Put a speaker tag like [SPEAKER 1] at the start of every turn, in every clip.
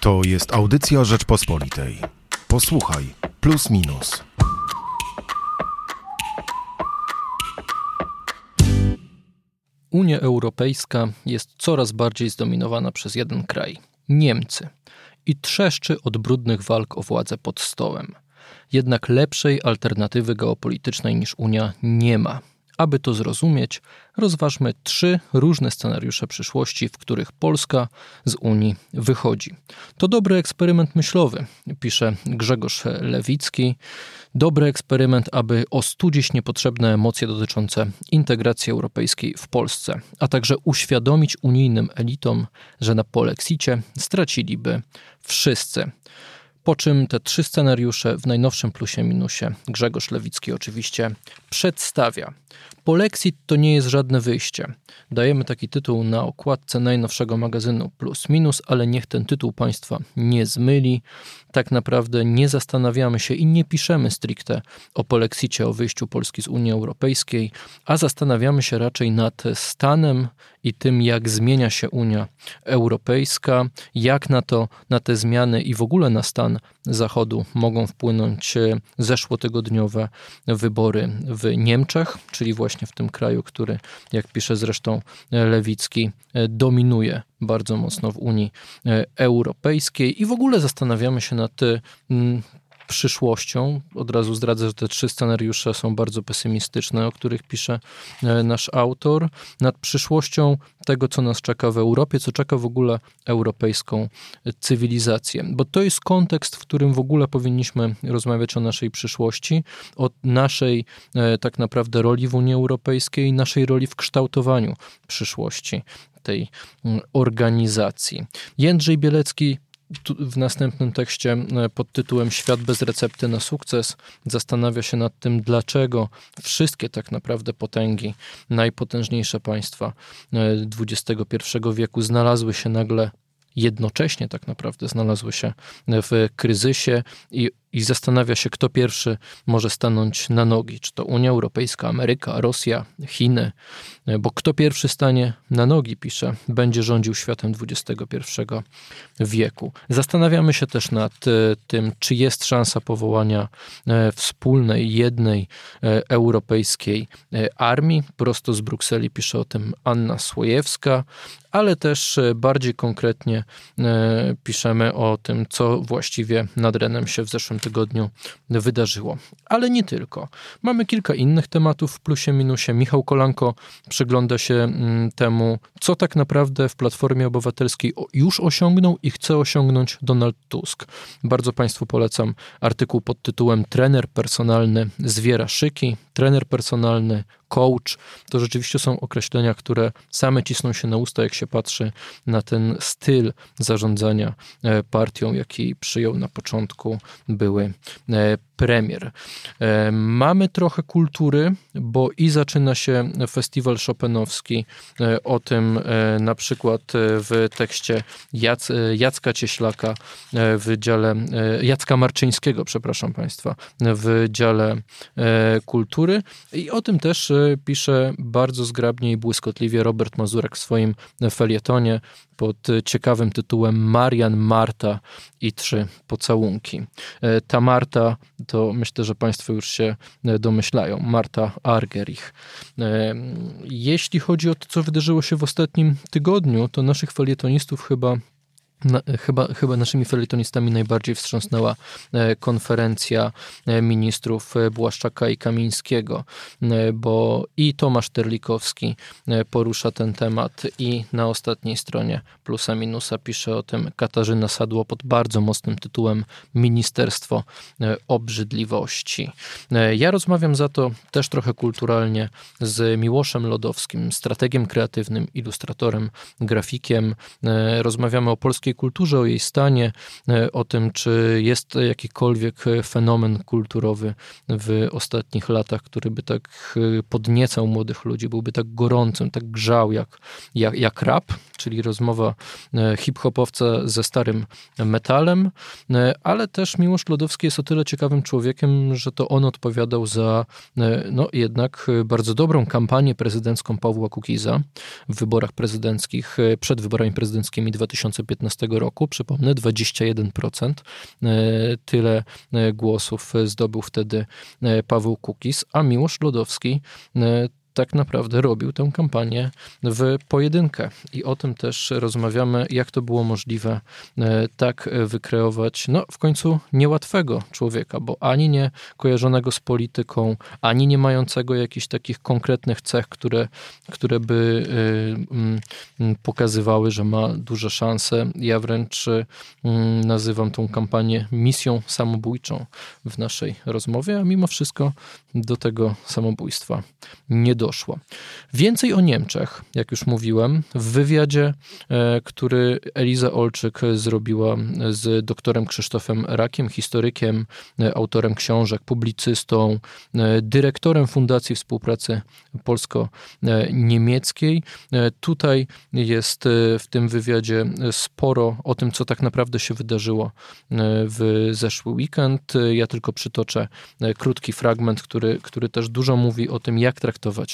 [SPEAKER 1] To jest audycja Rzeczpospolitej. Posłuchaj, plus minus.
[SPEAKER 2] Unia Europejska jest coraz bardziej zdominowana przez jeden kraj Niemcy i trzeszczy od brudnych walk o władzę pod stołem. Jednak lepszej alternatywy geopolitycznej niż Unia nie ma. Aby to zrozumieć, rozważmy trzy różne scenariusze przyszłości, w których Polska z Unii wychodzi. To dobry eksperyment myślowy, pisze Grzegorz Lewicki. Dobry eksperyment, aby ostudzić niepotrzebne emocje dotyczące integracji europejskiej w Polsce, a także uświadomić unijnym elitom, że na polexicie straciliby wszyscy. Po czym te trzy scenariusze w najnowszym plusie minusie Grzegorz Lewicki oczywiście przedstawia. Polexit to nie jest żadne wyjście. Dajemy taki tytuł na okładce najnowszego magazynu Plus Minus, ale niech ten tytuł Państwa nie zmyli. Tak naprawdę nie zastanawiamy się i nie piszemy stricte o polexicie, o wyjściu Polski z Unii Europejskiej, a zastanawiamy się raczej nad stanem i tym, jak zmienia się Unia Europejska, jak na to, na te zmiany i w ogóle na stan Zachodu mogą wpłynąć zeszłotygodniowe wybory w Niemczech, czyli właśnie w tym kraju, który, jak pisze zresztą Lewicki, dominuje bardzo mocno w Unii Europejskiej. I w ogóle zastanawiamy się nad przyszłością. Od razu zdradzę, że te trzy scenariusze są bardzo pesymistyczne, o których pisze e, nasz autor. Nad przyszłością tego, co nas czeka w Europie, co czeka w ogóle europejską cywilizację. Bo to jest kontekst, w którym w ogóle powinniśmy rozmawiać o naszej przyszłości, o naszej e, tak naprawdę roli w Unii Europejskiej, naszej roli w kształtowaniu przyszłości tej mm, organizacji. Jędrzej Bielecki w następnym tekście e, pod tytułem Świat bez recepty na sukces zastanawia się nad tym, dlaczego wszystkie tak naprawdę potęgi, najpotężniejsze państwa XXI e, wieku znalazły się nagle jednocześnie tak naprawdę znalazły się w kryzysie i i zastanawia się, kto pierwszy może stanąć na nogi. Czy to Unia Europejska, Ameryka, Rosja, Chiny, bo kto pierwszy stanie na nogi, pisze, będzie rządził światem XXI wieku. Zastanawiamy się też nad e, tym, czy jest szansa powołania e, wspólnej, jednej e, europejskiej armii. Prosto z Brukseli pisze o tym Anna Słojewska, ale też bardziej konkretnie piszemy o tym, co właściwie nad Renem się w zeszłym tygodniu wydarzyło. Ale nie tylko. Mamy kilka innych tematów w plusie minusie. Michał Kolanko przygląda się mm, temu, co tak naprawdę w Platformie Obywatelskiej już osiągnął i chce osiągnąć Donald Tusk. Bardzo Państwu polecam artykuł pod tytułem Trener personalny zwiera szyki. Trener personalny coach, to rzeczywiście są określenia, które same cisną się na usta, jak się patrzy na ten styl zarządzania e, partią, jaki przyjął na początku były e, premier. E, mamy trochę kultury, bo i zaczyna się festiwal Chopinowski. O tym na przykład w tekście Jac, Jacka Cieślaka w dziale, Jacka Marczyńskiego, przepraszam Państwa, w dziale kultury. I o tym też pisze bardzo zgrabnie i błyskotliwie Robert Mazurek w swoim felietonie pod ciekawym tytułem Marian, Marta i trzy pocałunki. E, ta Marta to myślę, że Państwo już się e, domyślają. Marta Argerich. E, jeśli chodzi o to, co wydarzyło się w ostatnim tygodniu, to naszych felietonistów chyba na, chyba, chyba naszymi felietonistami najbardziej wstrząsnęła e, konferencja e, ministrów e, Błaszczaka i Kamińskiego, bo i Tomasz Terlikowski porusza ten temat i na ostatniej stronie plusa minusa pisze o tym Katarzyna Sadło pod bardzo mocnym tytułem Ministerstwo Obrzydliwości. Ja rozmawiam za to też trochę kulturalnie z Miłoszem Lodowskim, strategiem kreatywnym, ilustratorem, grafikiem. Rozmawiamy o polskiej polskiej kulturze, o jej stanie, e, o tym, czy jest jakikolwiek fenomen kulturowy w ostatnich latach, który by tak e, podniecał młodych ludzi, byłby tak gorącym, tak grzał jak, jak, jak rap, czyli rozmowa hip-hopowca ze starym metalem, ale też Miłosz Lodowski jest o tyle ciekawym człowiekiem, że to on odpowiadał za no jednak bardzo dobrą kampanię prezydencką Pawła Kukiza w wyborach prezydenckich, przed wyborami prezydenckimi 2015 roku. Przypomnę, 21%. Tyle głosów zdobył wtedy Paweł Kukiz, a Miłosz Lodowski tak naprawdę robił tę kampanię w pojedynkę. I o tym też rozmawiamy, jak to było możliwe e, tak wykreować, no w końcu niełatwego człowieka, bo ani nie kojarzonego z polityką, ani nie mającego jakichś takich konkretnych cech, które, które by e, mm, pokazywały, że ma duże szanse. Ja wręcz mm, nazywam tą kampanię misją samobójczą w naszej rozmowie, a mimo wszystko do tego samobójstwa nie doszło. Więcej o Niemczech, jak już mówiłem, w wywiadzie, e, który Eliza Olczyk zrobiła z doktorem Krzysztofem Rakiem, historykiem, e, autorem książek, publicystą, e, dyrektorem Fundacji Współpracy Polsko-Niemieckiej. Tutaj jest w tym wywiadzie sporo o tym, co tak naprawdę się wydarzyło w zeszły weekend. Ja tylko przytoczę krótki fragment, który, który też dużo mówi o tym, jak traktować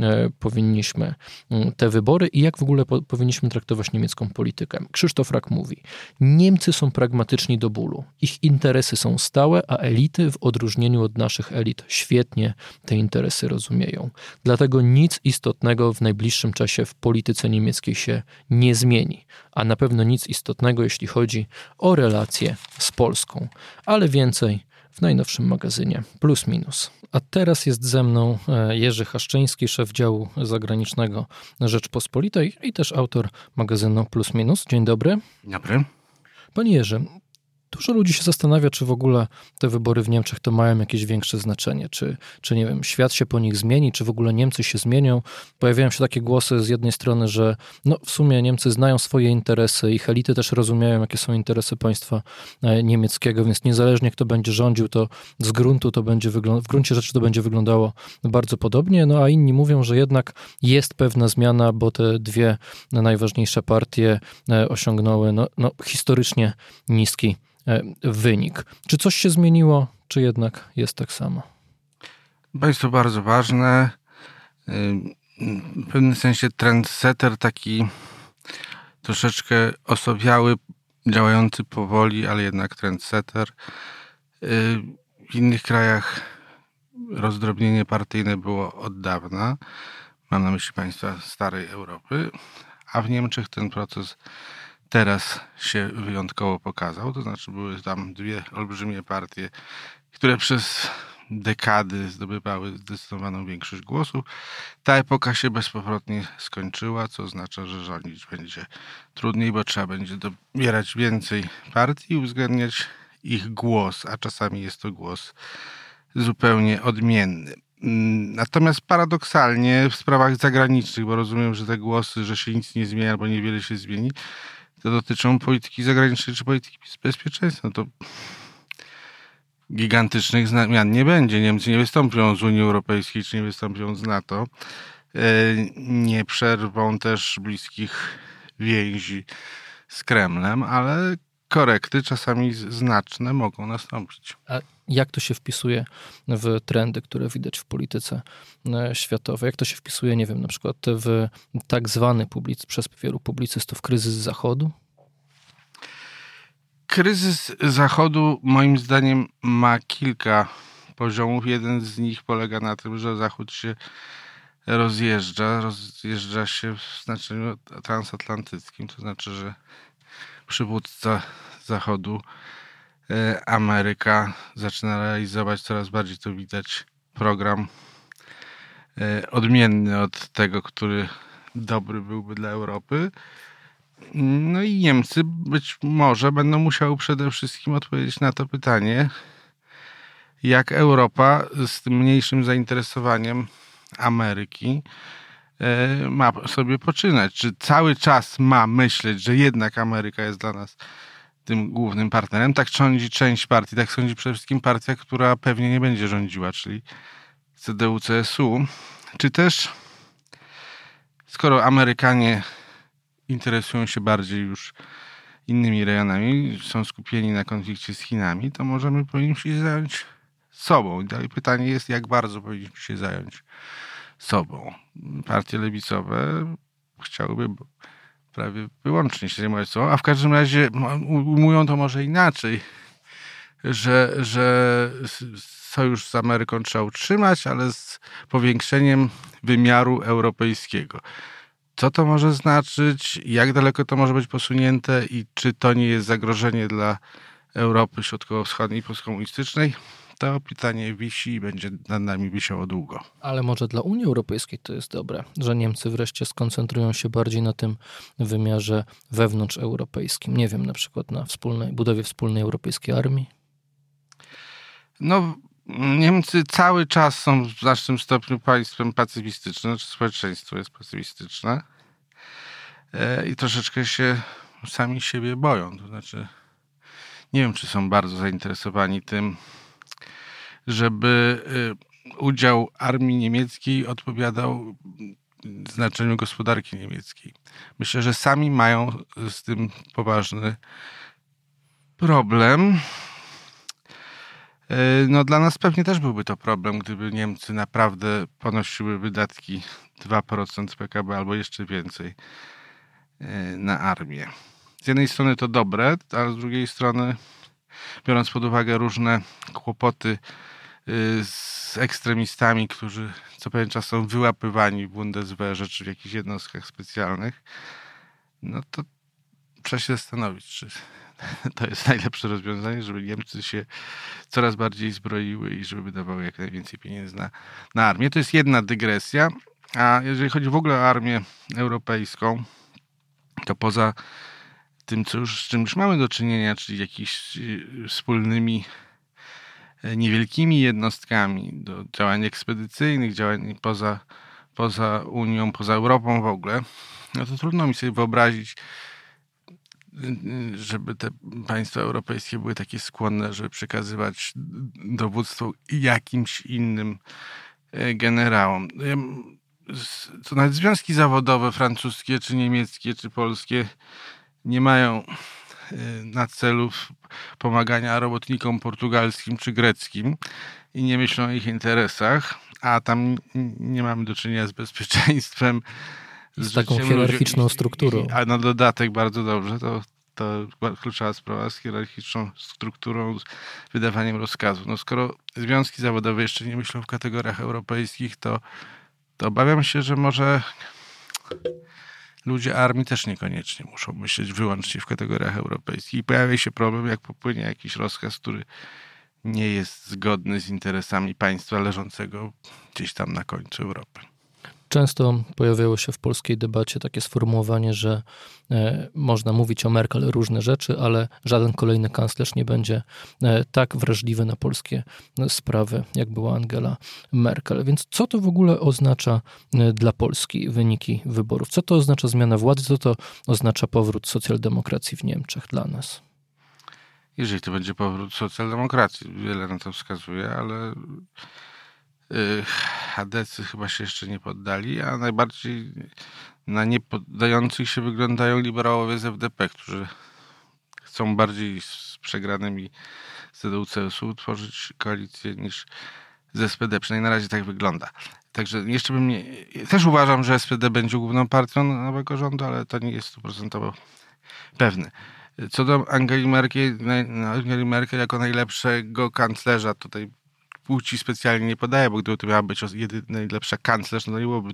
[SPEAKER 2] E, powinniśmy mm, te wybory i jak w ogóle po, powinniśmy traktować niemiecką politykę. Krzysztof Rak mówi: Niemcy są pragmatyczni do bólu. Ich interesy są stałe, a elity, w odróżnieniu od naszych elit, świetnie te interesy rozumieją. Dlatego nic istotnego w najbliższym czasie w polityce niemieckiej się nie zmieni, a na pewno nic istotnego, jeśli chodzi o relacje z Polską. Ale więcej w najnowszym magazynie Plus Minus. A teraz jest ze mną e, Jerzy Haszczyński, szef działu zagranicznego Rzeczpospolitej i też autor magazynu Plus Minus. Dzień dobry.
[SPEAKER 3] Dzień dobry.
[SPEAKER 2] Panie Jerzy, Dużo ludzi się zastanawia, czy w ogóle te wybory w Niemczech to mają jakieś większe znaczenie, czy, czy nie wiem, świat się po nich zmieni, czy w ogóle Niemcy się zmienią. Pojawiają się takie głosy z jednej strony, że no, w sumie Niemcy znają swoje interesy, ich elity też rozumieją, jakie są interesy państwa e, niemieckiego, więc niezależnie kto będzie rządził, to z gruntu to będzie w gruncie rzeczy to będzie wyglądało bardzo podobnie, no a inni mówią, że jednak jest pewna zmiana, bo te dwie najważniejsze partie e, osiągnęły no, no historycznie niski wynik. Czy coś się zmieniło, czy jednak jest tak samo?
[SPEAKER 3] Jest to bardzo ważne. W pewnym sensie trendsetter taki troszeczkę osobiały, działający powoli, ale jednak trendsetter. W innych krajach rozdrobnienie partyjne było od dawna. Mam na myśli państwa starej Europy, a w Niemczech ten proces teraz się wyjątkowo pokazał. To znaczy były tam dwie olbrzymie partie, które przez dekady zdobywały zdecydowaną większość głosów. Ta epoka się bezpowrotnie skończyła, co oznacza, że rządzić będzie trudniej, bo trzeba będzie dobierać więcej partii i uwzględniać ich głos, a czasami jest to głos zupełnie odmienny. Natomiast paradoksalnie w sprawach zagranicznych, bo rozumiem, że te głosy, że się nic nie zmieni albo niewiele się zmieni, to dotyczą polityki zagranicznej czy polityki bezpieczeństwa. No to gigantycznych zmian nie będzie. Niemcy nie wystąpią z Unii Europejskiej czy nie wystąpią z NATO. E, nie przerwą też bliskich więzi z Kremlem, ale korekty czasami znaczne mogą nastąpić.
[SPEAKER 2] A jak to się wpisuje w trendy, które widać w polityce e, światowej? Jak to się wpisuje, nie wiem, na przykład w tak zwany public, przez wielu publicystów kryzys Zachodu?
[SPEAKER 3] Kryzys Zachodu moim zdaniem ma kilka poziomów. Jeden z nich polega na tym, że Zachód się rozjeżdża, rozjeżdża się w znaczeniu transatlantyckim, to znaczy, że przywódca Zachodu E, Ameryka zaczyna realizować coraz bardziej to widać program e, odmienny od tego, który dobry byłby dla Europy. No i Niemcy być może będą musiały przede wszystkim odpowiedzieć na to pytanie, jak Europa z tym mniejszym zainteresowaniem Ameryki ma sobie poczynać. Czy cały czas ma myśleć, że jednak Ameryka jest dla nas tym głównym partnerem. Tak rządzi część partii, tak sądzi przede wszystkim partia, która pewnie nie będzie rządziła, czyli CDU-CSU. Czy też, skoro Amerykanie interesują się bardziej już innymi rejonami, są skupieni na konflikcie z Chinami, to możemy powinniśmy się zająć sobą. I dalej pytanie jest, jak bardzo powinniśmy się zająć sobą. Partie lewicowe chciałyby prawie wyłącznie się zajmować sobą, a w każdym razie ujmują to może inaczej, że, że sojusz z Ameryką trzeba utrzymać, ale z powiększeniem wymiaru europejskiego. Co to może znaczyć? Jak daleko to może być posunięte i czy to nie jest zagrożenie dla Europy Środkowo-Wschodniej postkomunistycznej? To pytanie wisi i będzie nad nami wisiało długo.
[SPEAKER 2] Ale może dla Unii Europejskiej to jest dobre, że Niemcy wreszcie skoncentrują się bardziej na tym wymiarze wewnątrzeuropejskim. Nie wiem, na przykład na wspólnej, budowie wspólnej europejskiej armii?
[SPEAKER 3] No, Niemcy cały czas są w znacznym stopniu państwem pacyfistycznym, znaczy społeczeństwo jest pacyfistyczne e, i troszeczkę się sami siebie boją. To znaczy, nie wiem, czy są bardzo zainteresowani tym, żeby e, udział armii niemieckiej odpowiadał znaczeniu gospodarki niemieckiej. Myślę, że sami mają z tym poważny problem. E, no dla nas pewnie też byłby to problem, gdyby Niemcy naprawdę ponosiły wydatki 2% PKB albo jeszcze więcej e, na armię. Z jednej strony to dobre, a z drugiej strony, biorąc pod uwagę różne kłopoty e, z ekstremistami, którzy co pewien czas są wyłapywani w Bundeswehrze czy w jakichś jednostkach specjalnych, no to trzeba się zastanowić, czy to jest najlepsze rozwiązanie, żeby Niemcy się coraz bardziej zbroiły i żeby wydawały jak najwięcej pieniędzy na, na armię. To jest jedna dygresja. A jeżeli chodzi w ogóle o armię europejską, to poza tym, co już, z czym już mamy do czynienia, czyli jakimiś y, wspólnymi e, niewielkimi jednostkami do działań ekspedycyjnych, działań poza, poza Unią, poza Europą w ogóle, no to trudno mi sobie wyobrazić żeby te państwa europejskie były takie skłonne, żeby przekazywać dowództwo jakimś innym e, generałom. To nawet związki zawodowe francuskie, czy niemieckie, czy polskie nie mają e, na celu pomagania robotnikom portugalskim czy greckim i nie myślą o ich interesach, a tam nie mamy do czynienia z bezpieczeństwem
[SPEAKER 2] z, taką hierarchiczną ludzi, strukturą.
[SPEAKER 3] A na dodatek bardzo dobrze, to, to kluczowa sprawa z hierarchiczną strukturą, z wydawaniem rozkazów. No skoro związki zawodowe jeszcze nie myślą w kategoriach europejskich, to, to obawiam się, że może ludzie armii też niekoniecznie muszą myśleć wyłącznie w kategoriach europejskich. I pojawia się problem, jak popłynie jakiś rozkaz, który nie jest zgodny z interesami państwa leżącego gdzieś tam na końcu Europy.
[SPEAKER 2] Często pojawiało się w polskiej debacie takie sformułowanie, że e, można mówić o Merkel różne rzeczy, ale żaden kolejny kanclerz nie będzie e, tak wrażliwy na polskie e, sprawy, jak była Angela Merkel. Więc co to w ogóle oznacza dla Polski wyniki wyborów? Co to oznacza zmiana władzy? Co to oznacza powrót socjaldemokracji w Niemczech dla nas?
[SPEAKER 3] Jeżeli to będzie powrót socjaldemokracji, wiele na to wskazuje, ale Hadecy chyba się jeszcze nie poddali, a najbardziej na niepoddających się wyglądają liberałowie z FDP, którzy chcą bardziej z przegranymi CDU-CSU tworzyć koalicję niż z SPD. Przynajmniej na razie tak wygląda. Także jeszcze bym nie... Też uważam, że SPD będzie główną partią nowego rządu, ale to nie jest stuprocentowo pewne. Co do Angeli Merkel, Angeli Merkel jako najlepszego kanclerza tutaj płci specjalnie nie podaję, bo gdyby to miała być jedyna najlepsza kanclerz, no nie byłoby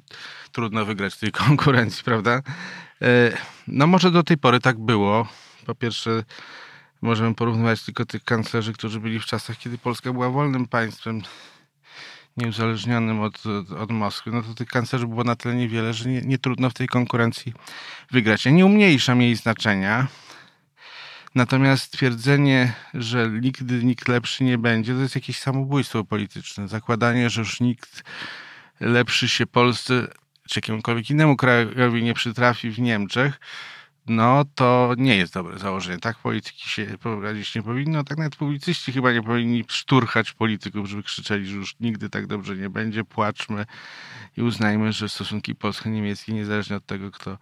[SPEAKER 3] trudno wygrać tej konkurencji, prawda? E, no może do tej pory tak było. Po pierwsze, możemy porównywać tylko tych kanclerzy, którzy byli w czasach, kiedy Polska była wolnym państwem, nieuzależnionym od, od, od Moskwy, no to tych kanclerzy było na tyle niewiele, że nie, nie trudno w tej konkurencji wygrać. Ja nie umniejszam jej znaczenia, Natomiast twierdzenie, że nigdy nikt lepszy nie będzie, to jest jakieś samobójstwo polityczne. Zakładanie, że już nikt lepszy się Polsce czy jakiemukolwiek innemu krajowi nie przytrafi w Niemczech, no to nie jest dobre założenie. Tak polityki się prowadzić nie powinno. Tak nawet publicyści chyba nie powinni szturchać polityków, żeby krzyczeli, że już nigdy tak dobrze nie będzie. Płaczmy i uznajmy, że stosunki polsko-niemieckie, niezależnie od tego, kto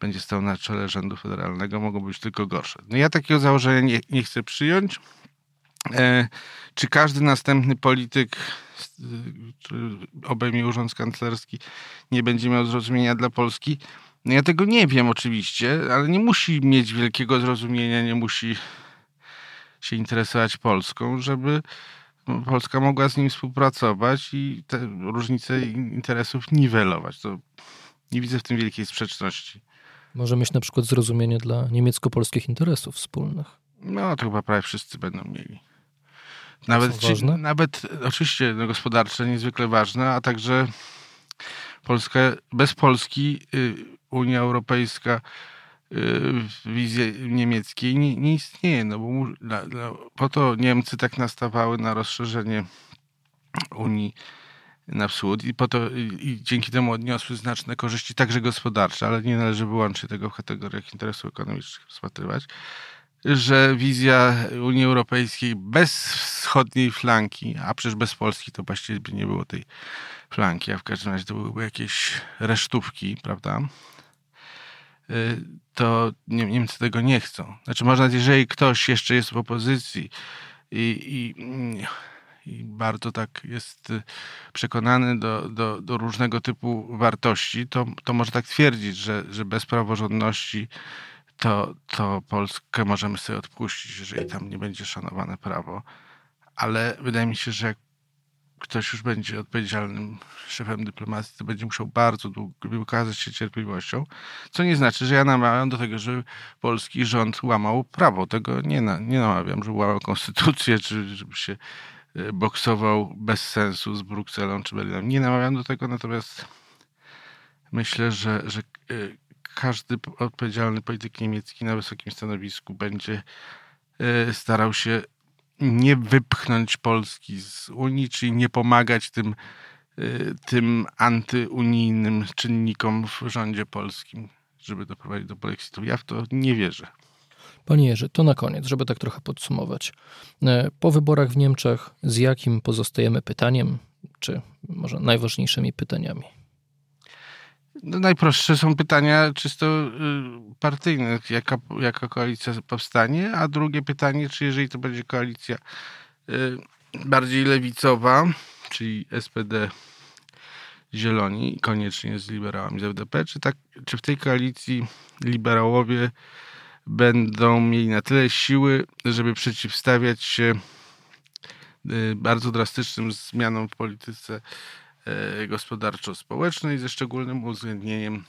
[SPEAKER 3] będzie stał na czele rządu federalnego, mogą być tylko gorsze. No ja takiego założenia nie, nie chcę przyjąć. E, czy każdy następny polityk, który obejmie urząd kanclerski, nie będzie miał zrozumienia dla Polski? No ja tego nie wiem oczywiście, ale nie musi mieć wielkiego zrozumienia, nie musi się interesować Polską, żeby Polska mogła z nim współpracować i te różnice interesów niwelować. To nie widzę w tym wielkiej sprzeczności.
[SPEAKER 2] Może mieć na przykład zrozumienie dla niemiecko-polskich interesów wspólnych.
[SPEAKER 3] No, to chyba prawie wszyscy będą mieli. Nawet, czy, nawet oczywiście no, gospodarcze niezwykle ważne, a także Polska, bez Polski y, Unia Europejska y, w wizji niemieckiej nie, nie istnieje, no bo dla, dla, po to Niemcy tak nastawały na rozszerzenie Unii na wschód i, po to, i, dzięki temu odniosły znaczne korzyści, także gospodarcze, ale nie należy wyłącznie tego w kategoriach interesów ekonomicznych rozpatrywać, że wizja Unii Europejskiej bez wschodniej flanki, a przecież bez Polski to właściwie nie było tej flanki, a w każdym razie to byłyby jakieś resztówki, prawda? Y, to Niemcy tego nie chcą. Znaczy, można, jeżeli ktoś jeszcze jest w opozycji i, i, i bardzo tak jest przekonany do, do, do, różnego typu wartości, to, to może tak twierdzić, że, że bez praworządności to, to Polskę możemy sobie odpuścić, jeżeli tam nie będzie szanowane prawo. Ale wydaje mi się, że jak ktoś już będzie odpowiedzialnym szefem dyplomacji, to będzie musiał bardzo długo wykazać się cierpliwością, co nie znaczy, że ja namawiam do tego, żeby polski rząd łamał prawo. Tego nie, na, nie namawiam, żeby łamał konstytucję, czy żeby się e, boksował bez sensu z Brukselą czy Berlinem. Nie namawiam do tego, natomiast myślę, że, że e, każdy odpowiedzialny polityk niemiecki na wysokim stanowisku będzie e, starał się nie wypchnąć Polski z Unii, czyli nie pomagać tym, y, tym antyunijnym czynnikom w rządzie polskim, żeby doprowadzić do Polexitu. Ja w to nie wierzę.
[SPEAKER 2] Panie Jerzy, to na koniec, żeby tak trochę podsumować. E, po wyborach w Niemczech, z jakim pozostajemy pytaniem, czy może najważniejszymi pytaniami?
[SPEAKER 3] No najprostsze są pytania czysto y, partyjne, jaka, jaka koalicja powstanie, a drugie pytanie, czy jeżeli to będzie koalicja y, bardziej lewicowa, czyli SPD Zieloni, koniecznie z liberałami z FDP, czy, tak, czy w tej koalicji liberałowie będą mieli na tyle siły, żeby przeciwstawiać się y, bardzo drastycznym zmianom w polityce gospodarczo-społecznej ze szczególnym uwzględnieniem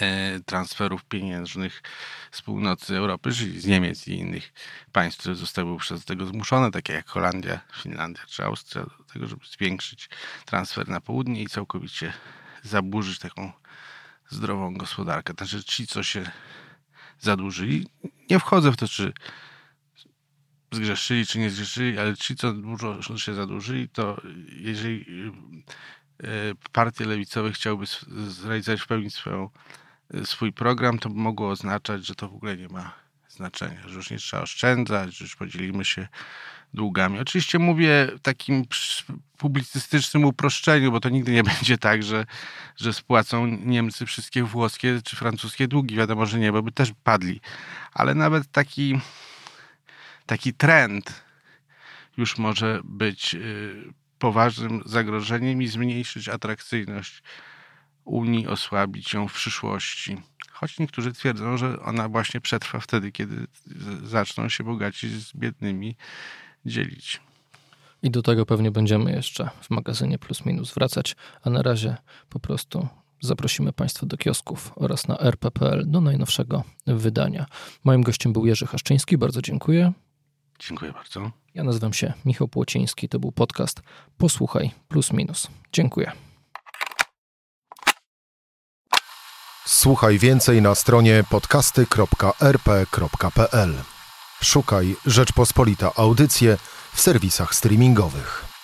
[SPEAKER 3] e, transferów pieniężnych z północy Europy, czyli z Niemiec i innych państw, które zostały przez tego zmuszone, takie jak Holandia, Finlandia czy Austria, do tego, żeby zwiększyć transfer na południe i całkowicie zaburzyć taką zdrową gospodarkę. Znaczy ci, co się zadłużyli, nie wchodzę w to, czy zgrzeszyli czy nie zgrzeszyli, ale ci, co dużo się zadłużyli, to jeżeli e, partie lewicowe chciałyby zrealizować w pełni swoją, e, swój program, to mogło oznaczać, że to w ogóle nie ma znaczenia, że już nie trzeba oszczędzać, że już podzielimy się długami. Oczywiście mówię w takim publicystycznym uproszczeniu, bo to nigdy nie będzie tak, że, że spłacą Niemcy wszystkie włoskie czy francuskie długi. Wiadomo, że nie, bo by też padli. Ale nawet taki taki trend już może być y, poważnym zagrożeniem i zmniejszyć atrakcyjność Unii, osłabić ją w przyszłości. Choć niektórzy twierdzą, że ona właśnie przetrwa wtedy, kiedy zaczną się bogaci z biednymi dzielić.
[SPEAKER 2] I do tego pewnie będziemy jeszcze w magazynie Plus Minus wracać, a na razie po prostu zaprosimy Państwa do kiosków oraz na rp.pl do najnowszego wydania. Moim gościem był Jerzy Haszczyński, bardzo dziękuję.
[SPEAKER 3] Dziękuję bardzo.
[SPEAKER 2] Ja nazywam się Michał Płociński. To był podcast Posłuchaj plus minus. Dziękuję.
[SPEAKER 1] Słuchaj więcej na stronie podcasty.rp.pl. Szukaj Rzeczpospolita Audycje w serwisach streamingowych.